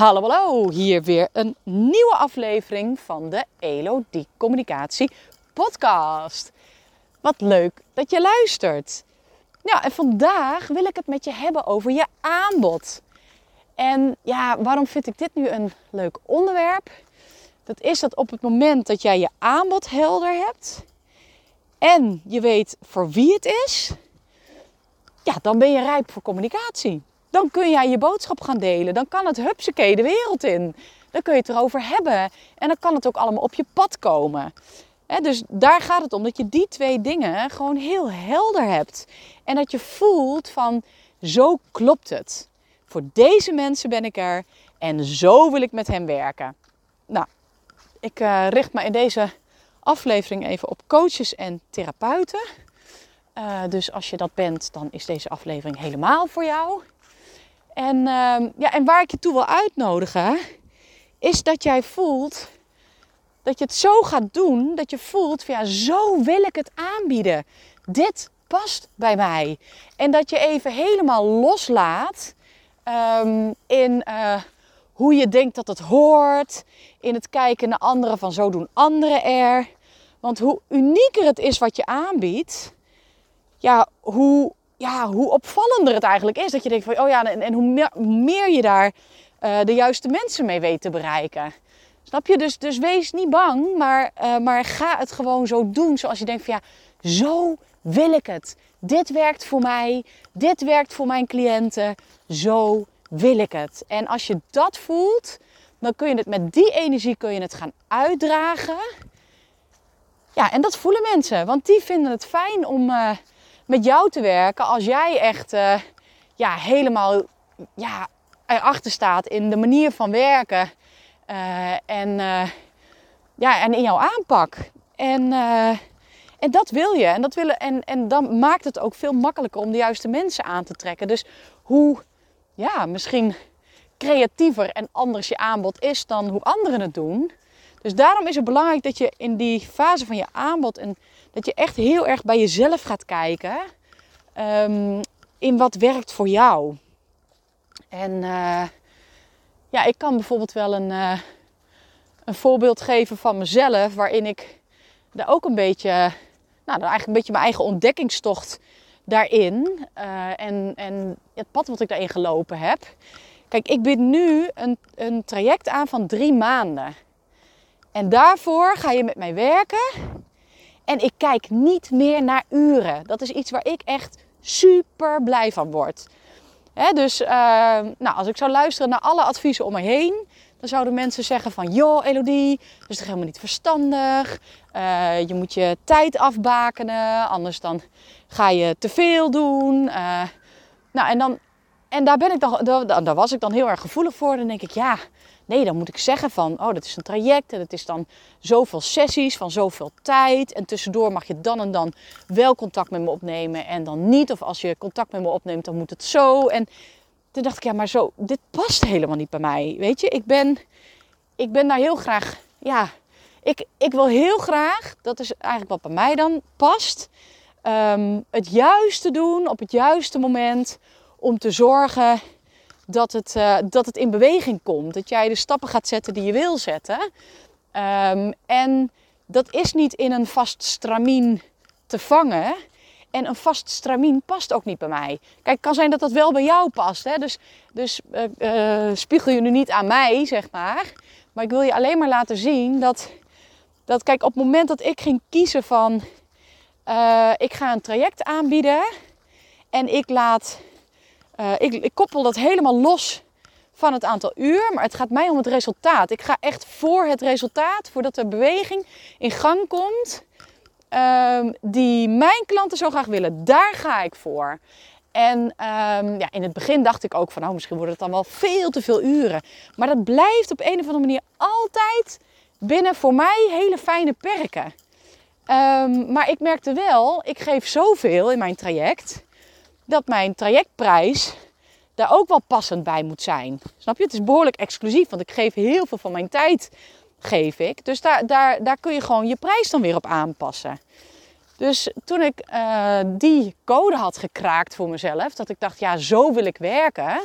Hallo, hallo. Hier weer een nieuwe aflevering van de Elodie Communicatie podcast. Wat leuk dat je luistert. Ja, en vandaag wil ik het met je hebben over je aanbod. En ja, waarom vind ik dit nu een leuk onderwerp? Dat is dat op het moment dat jij je aanbod helder hebt en je weet voor wie het is, ja, dan ben je rijp voor communicatie. Dan kun jij je boodschap gaan delen. Dan kan het hupsakee de wereld in. Dan kun je het erover hebben. En dan kan het ook allemaal op je pad komen. dus daar gaat het om dat je die twee dingen gewoon heel helder hebt. En dat je voelt van zo klopt het. Voor deze mensen ben ik er en zo wil ik met hem werken. Nou, ik uh, richt me in deze aflevering even op coaches en therapeuten. Uh, dus als je dat bent, dan is deze aflevering helemaal voor jou. En, uh, ja, en waar ik je toe wil uitnodigen, is dat jij voelt dat je het zo gaat doen, dat je voelt ja, zo wil ik het aanbieden. Dit past bij mij. En dat je even helemaal loslaat um, in uh, hoe je denkt dat het hoort, in het kijken naar anderen van zo doen anderen er. Want hoe unieker het is wat je aanbiedt, ja, hoe ja, hoe opvallender het eigenlijk is. Dat je denkt van, oh ja, en, en hoe, meer, je daar uh, de juiste mensen mee weet te bereiken. Snap je? Dus, dus wees niet bang, maar, uh, maar ga het gewoon zo doen. Zoals je denkt van, ja, zo wil ik het. Dit werkt voor mij, dit werkt voor mijn cliënten. Zo wil ik het. En als je dat voelt, dan kun je het met die energie kun je het gaan uitdragen. Ja, en dat voelen mensen, want die vinden het fijn om... Uh, met jou te werken als jij echt uh, ja, helemaal ja, erachter staat in de manier van werken uh, en, uh, ja, en in jouw aanpak. En, en dat wil je. En, dat willen, en, en dan maakt het ook veel makkelijker om de juiste mensen aan te trekken. Dus hoe ja, misschien creatiever en anders je aanbod is dan hoe anderen het doen. Dus daarom is het belangrijk dat je in die fase van je aanbod en dat je echt heel erg bij jezelf gaat kijken. Um, in wat werkt voor jou. En uh, ja, ik kan bijvoorbeeld wel een, uh, een voorbeeld geven van mezelf. Waarin ik daar ook een beetje, nou eigenlijk een beetje mijn eigen ontdekkingstocht daarin. Uh, en, en het pad wat ik daarin gelopen heb. Kijk, ik bied nu een, een traject aan van drie maanden. En daarvoor ga je met mij werken. En ik kijk niet meer naar uren. Dat is iets waar ik echt super blij van word. dus uh, nou, als ik zou luisteren naar alle adviezen om me heen, dan zouden mensen zeggen van... joh Elodie, dat is toch helemaal niet verstandig. Uh, je moet je tijd afbakenen, anders dan ga je te veel doen. Uh, nou, en, dan, en daar, ben ik dan, daar, daar was ik dan heel erg gevoelig voor. Dan denk ik, ja, Nee, dan moet ik zeggen van, oh, dat is een traject en het is dan zoveel sessies van zoveel tijd. En tussendoor mag je dan en dan wel contact met me opnemen en dan niet. Of als je contact met me opneemt, dan moet het zo. En toen dacht ik, ja, maar zo, dit past helemaal niet bij mij. Weet je, ik ben, ik ben daar heel graag, ja, ik, ik wil heel graag, dat is eigenlijk wat bij mij dan past, um, het juiste doen op het juiste moment om te zorgen dat het, uh, dat het in beweging komt. Dat jij de stappen gaat zetten die je wil zetten. Um, en dat is niet in een vast stramien te vangen. En een vast stramien past ook niet bij mij. Kijk, het kan zijn dat dat wel bij jou past. Hè? Dus, dus uh, uh, spiegel je nu niet aan mij, zeg maar. Maar ik wil je alleen maar laten zien dat, dat kijk, op het moment dat ik ging kiezen van... ik ga een traject aanbieden en ik laat uh, ik, ik, koppel dat helemaal los van het aantal uur, maar het gaat mij om het resultaat. Ik ga echt voor het resultaat, voordat de beweging in gang komt, uh, die mijn klanten zo graag willen. Daar ga ik voor. En um, ja, in het begin dacht ik ook van, nou, misschien wordt het dan wel veel te veel uren. Maar dat blijft op een of andere manier altijd binnen voor mij hele fijne perken. Um, maar ik merkte wel, ik geef zoveel in mijn traject dat mijn trajectprijs daar ook wel passend bij moet zijn. Snap je? Het is behoorlijk exclusief, want ik geef heel veel van mijn tijd. Geef ik. Dus daar, daar, daar kun je gewoon je prijs dan weer op aanpassen. Dus toen ik uh, die code had gekraakt voor mezelf, dat ik dacht, ja, zo wil ik werken.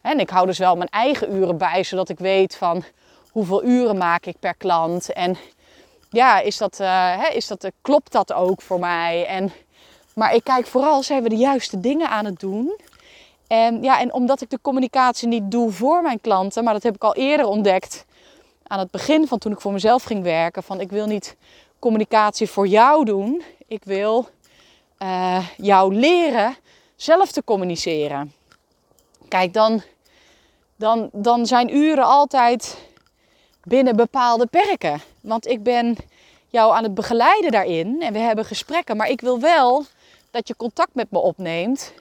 En ik hou dus wel mijn eigen uren bij, zodat ik weet van hoeveel uren maak ik per klant. En ja, is dat, uh, hè, is dat, uh, klopt dat ook voor mij? En, maar ik kijk vooral, zijn we de juiste dingen aan het doen? En, ja, en omdat ik de communicatie niet doe voor mijn klanten, maar dat heb ik al eerder ontdekt aan het begin van toen ik voor mezelf ging werken. Van ik wil niet communicatie voor jou doen. Ik wil uh, jou leren zelf te communiceren. Kijk, dan, dan, dan zijn uren altijd binnen bepaalde perken. Want ik ben jou aan het begeleiden daarin en we hebben gesprekken. Maar ik wil wel dat je contact met me opneemt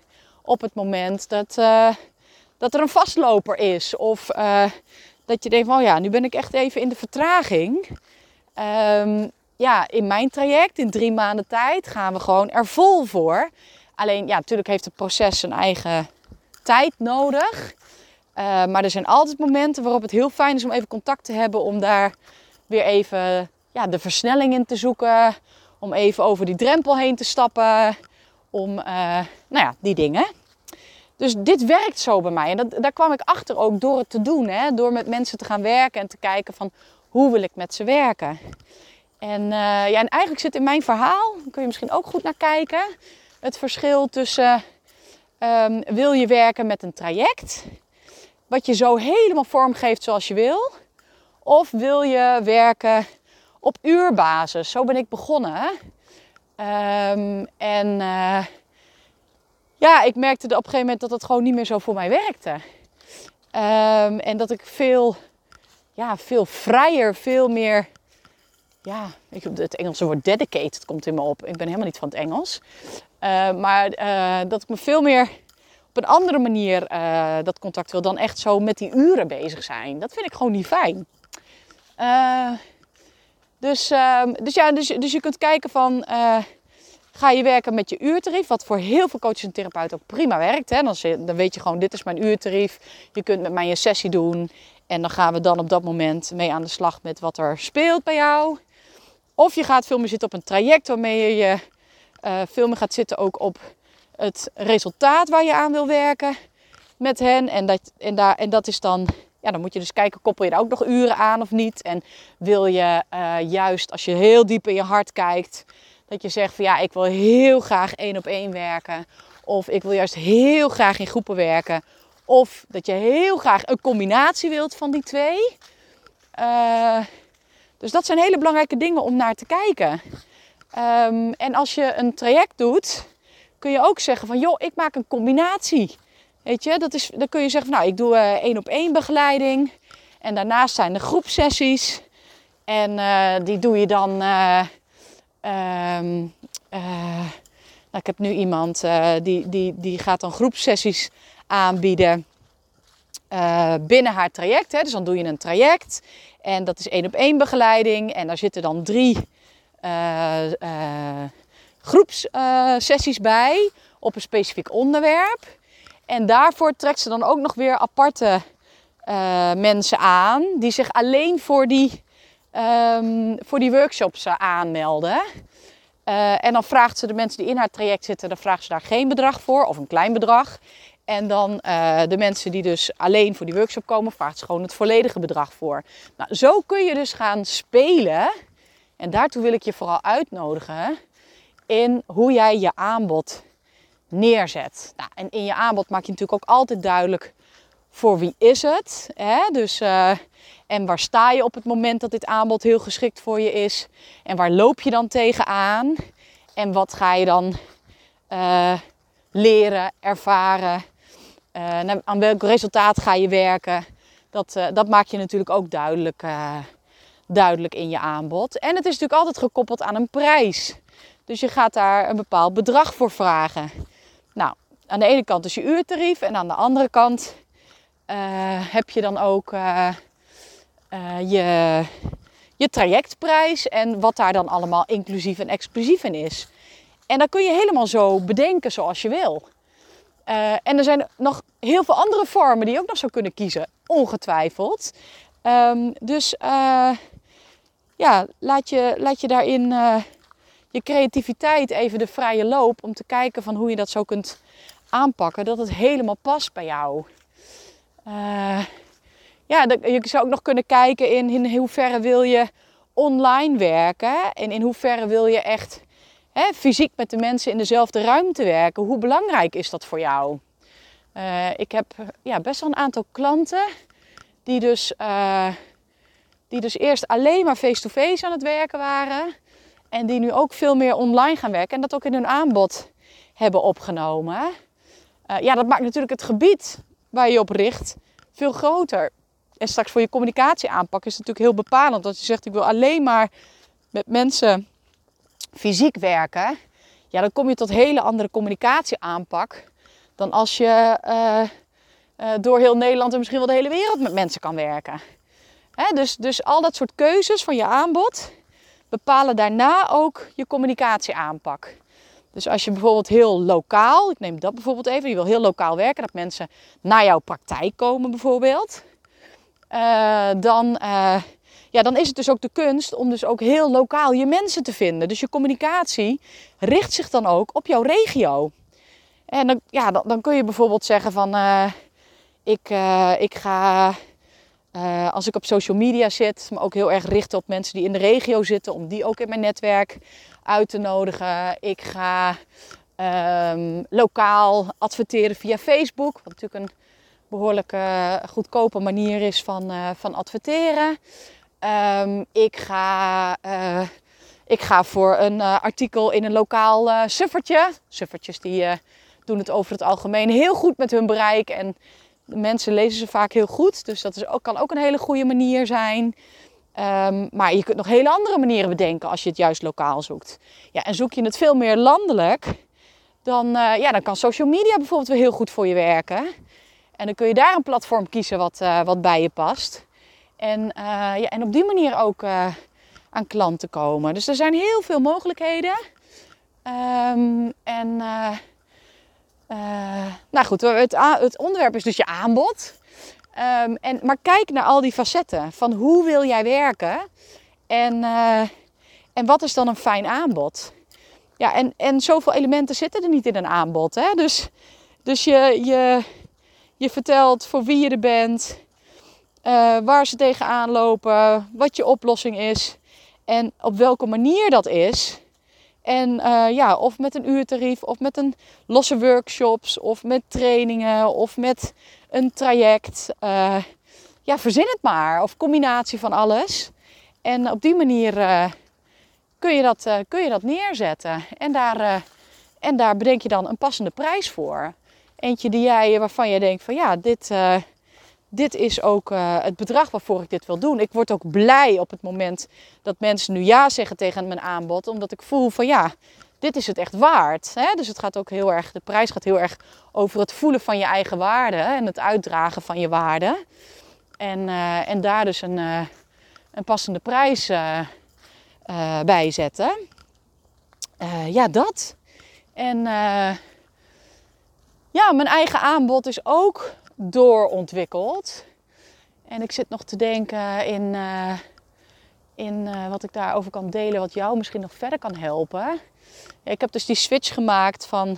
op het moment dat, uh, dat er een vastloper is. Of uh, dat je denkt oh ja, nu ben ik echt even in de vertraging. Um, ja, in mijn traject, in drie maanden tijd, gaan we gewoon er vol voor. Alleen ja, natuurlijk heeft het proces zijn eigen tijd nodig. Uh, maar er zijn altijd momenten waarop het heel fijn is om even contact te hebben. Om daar weer even ja, de versnelling in te zoeken. Om even over die drempel heen te stappen. Om, uh, nou ja, die dingen. Dus dit werkt zo bij mij. En dat, daar kwam ik achter ook door het te doen. Hè? Door met mensen te gaan werken en te kijken van hoe wil ik met ze werken. En, uh, ja, en eigenlijk zit in mijn verhaal, daar kun je misschien ook goed naar kijken, het verschil tussen um, wil je werken met een traject, wat je zo helemaal vormgeeft zoals je wil, of wil je werken op uurbasis. Zo ben ik begonnen. Um, en uh, ja, ik merkte op een gegeven moment dat het gewoon niet meer zo voor mij werkte. Um, en dat ik veel, ja, veel vrijer, veel meer ja, ik, het Engelse woord dedicated komt in me op. Ik ben helemaal niet van het Engels. Uh, maar uh, dat ik me veel meer op een andere manier uh, dat contact wil dan echt zo met die uren bezig zijn. Dat vind ik gewoon niet fijn. Dus, ehm, dus ja, dus, dus je kunt kijken van ga je werken met je uurtarief, wat voor heel veel coaches en therapeuten ook prima werkt. Hè? Dan, dan weet je gewoon, dit is mijn uurtarief. Je kunt met mij een sessie doen. En dan gaan we dan op dat moment mee aan de slag met wat er speelt bij jou. Of je gaat veel meer zitten op een traject waarmee je uh, veel meer gaat zitten ook op het resultaat waar je aan wil werken met hen. En dat, en daar, en dat is dan, ja, dan moet je dus kijken, koppel je daar ook nog uren aan of niet? En wil je uh, juist, als je heel diep in je hart kijkt, dat je zegt van ja, ik wil heel graag één op één werken. Of ik wil juist heel graag in groepen werken. Of dat je heel graag een combinatie wilt van die twee. Uh, dus dat zijn hele belangrijke dingen om naar te kijken. Um, en als je een traject doet, kun je ook zeggen van joh, ik maak een combinatie. Weet je, dat is, dan kun je zeggen van nou, ik doe uh, één op één begeleiding. En daarnaast zijn er groepsessies. En uh, die doe je dan. Uh, um, nou, ik heb nu iemand die, die, die gaat dan groepsessies aanbieden binnen haar traject. Hè. Dus dan doe je een traject. En dat is één op één begeleiding. En daar zitten dan drie groepssessies bij op een specifiek onderwerp. En daarvoor trekt ze dan ook nog weer aparte uh, mensen aan die zich alleen voor die, um, voor die workshops aanmelden. en dan vraagt ze de mensen die in haar traject zitten, dan vraagt ze daar geen bedrag voor of een klein bedrag. En dan de mensen die dus alleen voor die workshop komen, vraagt ze gewoon het volledige bedrag voor. Nou, zo kun je dus gaan spelen. En daartoe wil ik je vooral uitnodigen in hoe jij je aanbod neerzet. Nou, en in je aanbod maak je natuurlijk ook altijd duidelijk voor wie is het. Hè? Dus, uh, en waar sta je op het moment dat dit aanbod heel geschikt voor je is. En waar loop je dan tegenaan. En wat ga je dan uh, leren, ervaren uh, aan welk resultaat ga je werken? Dat, dat maak je natuurlijk ook duidelijk, duidelijk in je aanbod. En het is natuurlijk altijd gekoppeld aan een prijs. Dus je gaat daar een bepaald bedrag voor vragen. Nou, aan de ene kant is je uurtarief en aan de andere kant heb je dan ook je, je trajectprijs en wat daar dan allemaal inclusief en exclusief in is. En dat kun je helemaal zo bedenken zoals je wil. En er zijn nog heel veel andere vormen die je ook nog zou kunnen kiezen, ongetwijfeld. Um, dus ja, laat je, laat je daarin je creativiteit even de vrije loop om te kijken van hoe je dat zo kunt aanpakken, dat het helemaal past bij jou. ja, je zou ook nog kunnen kijken in, in hoeverre wil je online werken en in hoeverre wil je echt hè, fysiek met de mensen in dezelfde ruimte werken. Hoe belangrijk is dat voor jou? Uh, ik heb ja, best wel een aantal klanten die dus, uh, die dus eerst alleen maar face-to-face -face aan het werken waren. En die nu ook veel meer online gaan werken en dat ook in hun aanbod hebben opgenomen. Uh, ja, dat maakt natuurlijk het gebied waar je op richt veel groter. En straks voor je communicatie aanpak is het natuurlijk heel bepalend. Dat je zegt, ik wil alleen maar met mensen fysiek werken. Ja, dan kom je tot hele andere communicatie aanpak. Dan als je uh, uh, door heel Nederland en misschien wel de hele wereld met mensen kan werken. Hè, dus, dus al dat soort keuzes van je aanbod bepalen daarna ook je communicatieaanpak. Dus als je bijvoorbeeld heel lokaal, ik neem dat bijvoorbeeld even, je wil heel lokaal werken, dat mensen naar jouw praktijk komen bijvoorbeeld. Uh, dan, uh, ja, dan is het dus ook de kunst om dus ook heel lokaal je mensen te vinden. Dus je communicatie richt zich dan ook op jouw regio. En dan, ja, dan, kun je bijvoorbeeld zeggen van, uh, ik, ik ga, als ik op social media zit, me ook heel erg richten op mensen die in de regio zitten, om die ook in mijn netwerk uit te nodigen. Ik ga um, lokaal adverteren via Facebook, wat natuurlijk een behoorlijk goedkope manier is van, uh, van adverteren. Um, ik, ga, uh, ik ga voor een artikel in een lokaal suffertje. Suffertjes die doen het over het algemeen heel goed met hun bereik. En mensen lezen ze vaak heel goed. Dus dat is ook, kan ook een hele goede manier zijn. Um, maar je kunt nog hele andere manieren bedenken als je het juist lokaal zoekt. Ja, en zoek je het veel meer landelijk, dan, ja, dan kan social media bijvoorbeeld weer heel goed voor je werken. En dan kun je daar een platform kiezen wat, uh, wat bij je past. En, uh, ja, en op die manier ook aan klanten komen. Dus er zijn heel veel mogelijkheden. Um, en nou goed, het, het, onderwerp is dus je aanbod. Um, en, maar kijk naar al die facetten. Van hoe wil jij werken? En, en wat is dan een fijn aanbod? Ja, en, en zoveel elementen zitten er niet in een aanbod. Hè? Dus, dus je, je, je vertelt voor wie je er bent, uh, waar ze tegenaan lopen, wat je oplossing is en op welke manier dat is. En uh, ja, of met een uurtarief, of met een losse workshops, of met trainingen, of met een traject. Uh, ja, verzin het maar. Of combinatie van alles. En op die manier kun, je dat, kun je dat neerzetten. En daar, en daar bedenk je dan een passende prijs voor. Eentje die jij, waarvan je denkt van ja, dit, dit is ook uh, het bedrag waarvoor ik dit wil doen. Ik word ook blij op het moment dat mensen nu ja zeggen tegen mijn aanbod. Omdat ik voel van ja, dit is het echt waard. Hè? Dus het gaat ook heel erg, de prijs gaat heel erg over het voelen van je eigen waarde en het uitdragen van je waarde. En, uh, en daar dus een, een passende prijs bij zetten. ja, dat. En ja, mijn eigen aanbod is ook doorontwikkeld. En ik zit nog te denken in, uh, in uh, wat ik daarover kan delen, wat jou misschien nog verder kan helpen. Ik heb dus die switch gemaakt van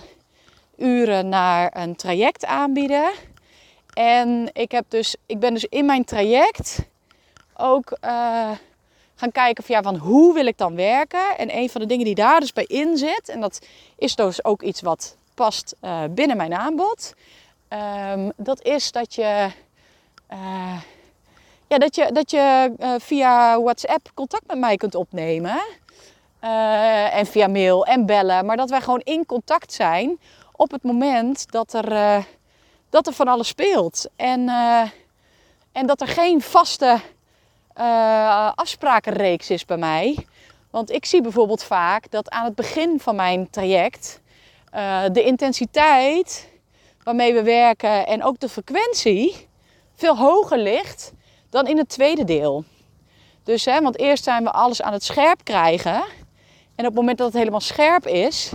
uren naar een traject aanbieden. En ik, heb dus, ik ben dus in mijn traject ook uh, gaan kijken van, ja, van hoe wil ik dan werken. En een van de dingen die daar dus bij in zit, en dat is dus ook iets wat past binnen mijn aanbod. Um, dat is dat je, uh, ja, dat je, dat je uh, via WhatsApp contact met mij kunt opnemen. en via mail en bellen. Maar dat wij gewoon in contact zijn op het moment dat er, dat er van alles speelt. En, en dat er geen vaste afsprakenreeks is bij mij. Want ik zie bijvoorbeeld vaak dat aan het begin van mijn traject de intensiteit waarmee we werken en ook de frequentie veel hoger ligt dan in het tweede deel. Dus, hè, want eerst zijn we alles aan het scherp krijgen. En op het moment dat het helemaal scherp is,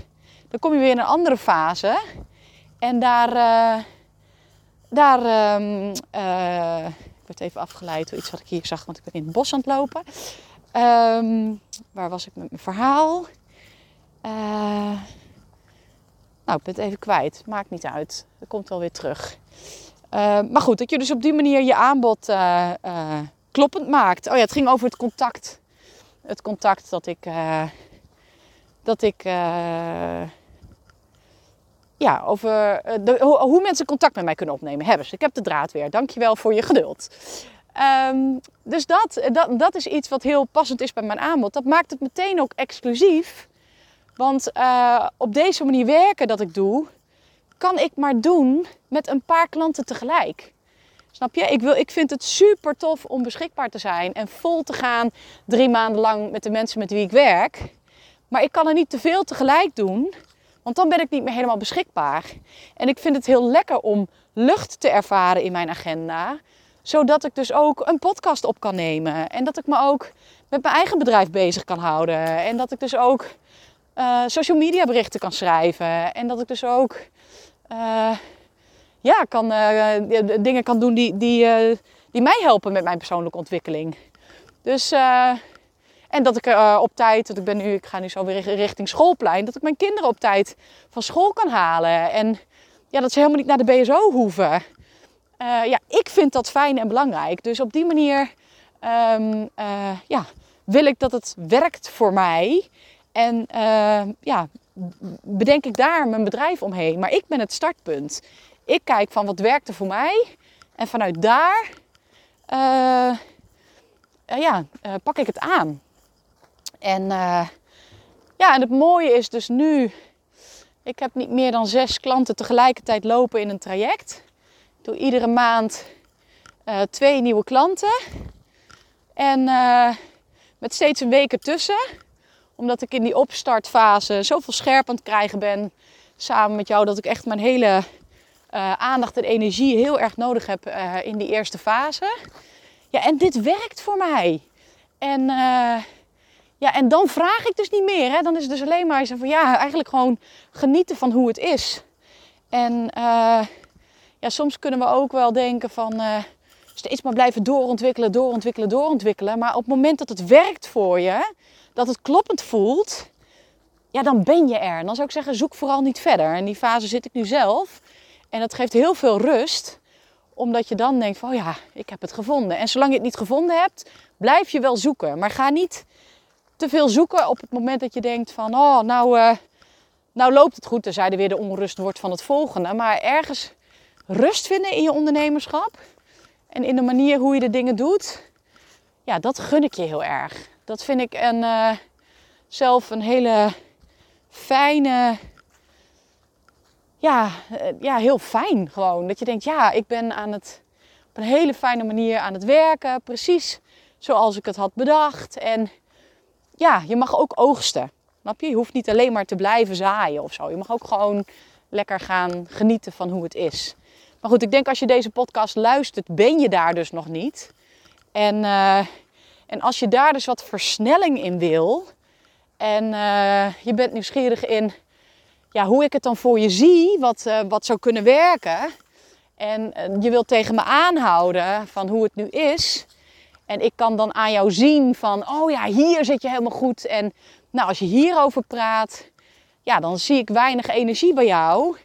dan kom je weer in een andere fase. En daar, uh, daar um, uh, ik werd even afgeleid door iets wat ik hier zag, want ik ben in het bos aan het lopen. Um, waar was ik met mijn verhaal? Uh, nou, ik ben het even kwijt. Maakt niet uit. Dat komt wel weer terug. maar goed, dat je dus op die manier je aanbod kloppend maakt. Oh ja, het ging over het contact. Het contact dat ik. dat ik. ja, over hoe, hoe, mensen contact met mij kunnen opnemen. Hebben ze. Ik heb de draad weer. Dankjewel voor je geduld. Um, dus dat, dat, dat is iets wat heel passend is bij mijn aanbod. Dat maakt het meteen ook exclusief. Want uh, op deze manier werken dat ik doe, kan ik maar doen met een paar klanten tegelijk. Snap je? Ik, wil, ik vind het super tof om beschikbaar te zijn en vol te gaan drie maanden lang met de mensen met wie ik werk. Maar ik kan er niet te veel tegelijk doen, want dan ben ik niet meer helemaal beschikbaar. En ik vind het heel lekker om lucht te ervaren in mijn agenda zodat ik dus ook een podcast op kan nemen. En dat ik me ook met mijn eigen bedrijf bezig kan houden. En dat ik dus ook uh, social media berichten kan schrijven. En dat ik dus ook uh, ja, kan, uh, dingen kan doen die, die, die mij helpen met mijn persoonlijke ontwikkeling. Dus, en dat ik op tijd, dat ik ben nu, ik ga nu zo weer richting schoolplein, dat ik mijn kinderen op tijd van school kan halen. En ja, dat ze helemaal niet naar de BSO hoeven. Ja, ik vind dat fijn en belangrijk. Dus op die manier uh, ja, wil ik dat het werkt voor mij. En uh, ja, bedenk ik daar mijn bedrijf omheen. Maar ik ben het startpunt. Ik kijk van wat werkte voor mij. En vanuit daar ja, pak ik het aan. En ja, en het mooie is dus nu. Ik heb niet meer dan zes klanten tegelijkertijd lopen in een traject doe iedere maand twee nieuwe klanten. En met steeds een week ertussen. Omdat ik in die opstartfase zoveel scherp aan het krijgen ben. Samen met jou dat ik echt mijn hele uh, aandacht en energie heel erg nodig heb in die eerste fase. Ja, en dit werkt voor mij. En, ja, en dan vraag ik dus niet meer. Hè. Dan is het dus alleen maar van ja, eigenlijk gewoon genieten van hoe het is. En ja, soms kunnen we ook wel denken van steeds maar blijven doorontwikkelen, doorontwikkelen, doorontwikkelen. Maar op het moment dat het werkt voor je, dat het kloppend voelt, ja, dan ben je er. dan zou ik zeggen, zoek vooral niet verder. En die fase zit ik nu zelf. En dat geeft heel veel rust, omdat je dan denkt van, oh ja, ik heb het gevonden. En zolang je het niet gevonden hebt, blijf je wel zoeken. Maar ga niet te veel zoeken op het moment dat je denkt van, oh, nou, uh, nou loopt het goed. zeiden weer de onrust wordt van het volgende. Maar ergens rust vinden in je ondernemerschap en in de manier hoe je de dingen doet, ja, dat gun ik je heel erg. Dat vind ik een, uh, zelf een hele fijne, ja, uh, ja, heel fijn gewoon. Dat je denkt, ja, ik ben aan het, op een hele fijne manier aan het werken, precies zoals ik het had bedacht. En ja, je mag ook oogsten. Snap je? Je hoeft niet alleen maar te blijven zaaien of zo. Je mag ook gewoon lekker gaan genieten van hoe het is. Maar goed, ik denk als je deze podcast luistert, ben je daar dus nog niet. En, uh, en als je daar dus wat versnelling in wil. En uh, je bent nieuwsgierig in ja, hoe ik het dan voor je zie, wat, uh, wat zou kunnen werken. En je wilt tegen me aanhouden van hoe het nu is. En ik kan dan aan jou zien van, oh ja, hier zit je helemaal goed. En nou, als je hierover praat, ja, dan zie ik weinig energie bij jou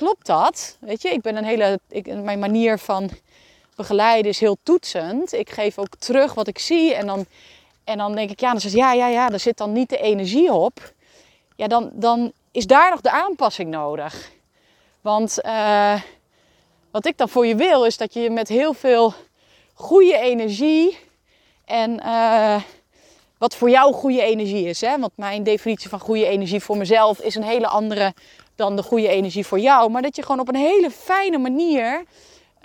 klopt dat? Weet je, ik ben een hele, ik, mijn manier van begeleiden is heel toetsend. Ik geef ook terug wat ik zie en dan, en dan denk ik, ja, dan zegt ja, ja, ja, daar zit dan niet de energie op. Ja, dan, dan is daar nog de aanpassing nodig. Want uh, wat ik dan voor je wil, is dat je met heel veel goede energie en uh, wat voor jou goede energie is. Hè? Want mijn definitie van goede energie voor mezelf is een hele andere dan de goede energie voor jou. Maar dat je gewoon op een hele fijne manier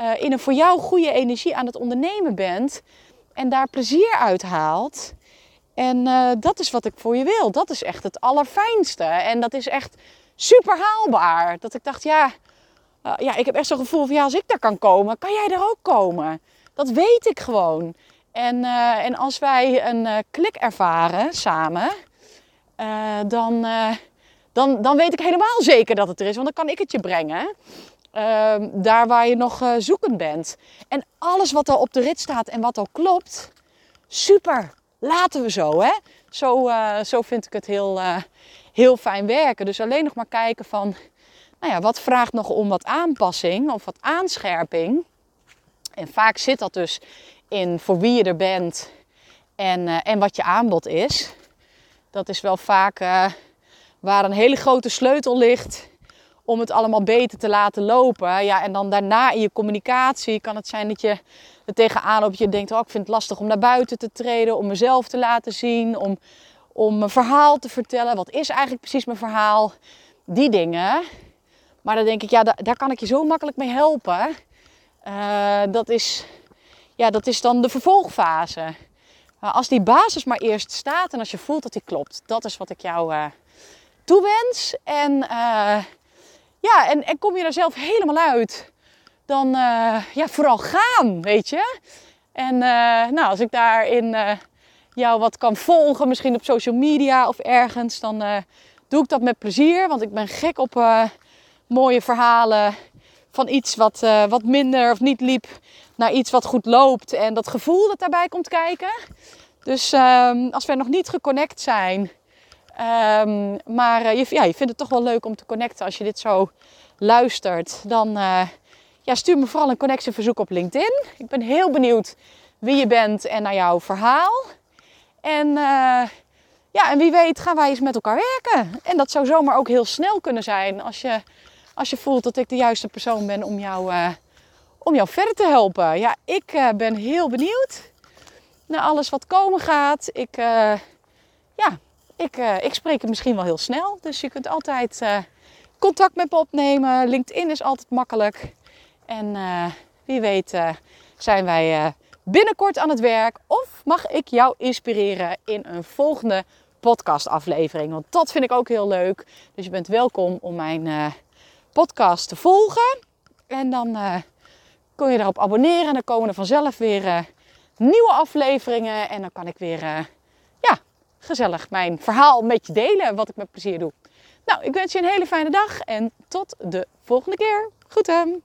uh, in een voor jou goede energie aan het ondernemen bent. En daar plezier uit haalt. En uh, dat is wat ik voor je wil. Dat is echt het allerfijnste. En dat is echt super haalbaar. Dat ik dacht, ja, uh, ja ik heb echt zo'n gevoel van ja, als ik daar kan komen, kan jij er ook komen. Dat weet ik gewoon. En, en als wij een klik ervaren samen, dan dan, dan weet ik helemaal zeker dat het er is. Want dan kan ik het je brengen. Uh, daar waar je nog uh, zoekend bent. En alles wat al op de rit staat en wat al klopt, super. Laten we zo, hè? Zo, uh, zo vind ik het heel, heel fijn werken. Dus alleen nog maar kijken van, nou ja, wat vraagt nog om wat aanpassing of wat aanscherping? En vaak zit dat dus in voor wie je er bent en, en wat je aanbod is. Dat is wel vaak waar een hele grote sleutel ligt om het allemaal beter te laten lopen. Ja, en dan daarna in je communicatie kan het zijn dat je er tegenaan loopt. Je denkt, oh, ik vind het lastig om naar buiten te treden, om mezelf te laten zien, om, om mijn verhaal te vertellen. Wat is eigenlijk precies mijn verhaal? Die dingen. Maar dan denk ik, ja, daar, kan ik je zo makkelijk mee helpen. Uh, dat, is, ja, dat is dan de vervolgfase. Maar als die basis maar eerst staat en als je voelt dat die klopt, dat is wat ik jou uh, toewens. En uh, ja, en, en kom je daar zelf helemaal uit, dan uh, ja, vooral gaan, weet je. En uh, nou, als ik daarin uh, jou wat kan volgen, misschien op social media of ergens, dan doe ik dat met plezier. Want ik ben gek op mooie verhalen van iets wat, wat minder of niet liep naar iets wat goed loopt. En dat gevoel dat daarbij komt kijken. Dus ehm, als we nog niet geconnect zijn, Um, maar uh, je, ja, je vindt het toch wel leuk om te connecten als je dit zo luistert. Dan uh, ja, stuur me vooral een connectieverzoek op LinkedIn. Ik ben heel benieuwd wie je bent en naar jouw verhaal. En, uh, ja, en wie weet gaan wij eens met elkaar werken. En dat zou zomaar ook heel snel kunnen zijn als je, als je voelt dat ik de juiste persoon ben om jou, om jou verder te helpen. Ja, ik ben heel benieuwd naar alles wat komen gaat. Ik, ja, ik, uh, ik spreek het misschien wel heel snel. Dus je kunt altijd uh, contact met me opnemen. LinkedIn is altijd makkelijk. En uh, wie weet zijn wij binnenkort aan het werk. Of mag ik jou inspireren in een volgende podcastaflevering. Want dat vind ik ook heel leuk. Dus je bent welkom om mijn podcast te volgen. En dan kun je daarop abonneren. En dan komen er vanzelf weer nieuwe afleveringen. En dan kan ik weer gezellig mijn verhaal met je delen, wat ik met plezier doe. Nou, ik wens je een hele fijne dag en tot de volgende keer. Goed hem!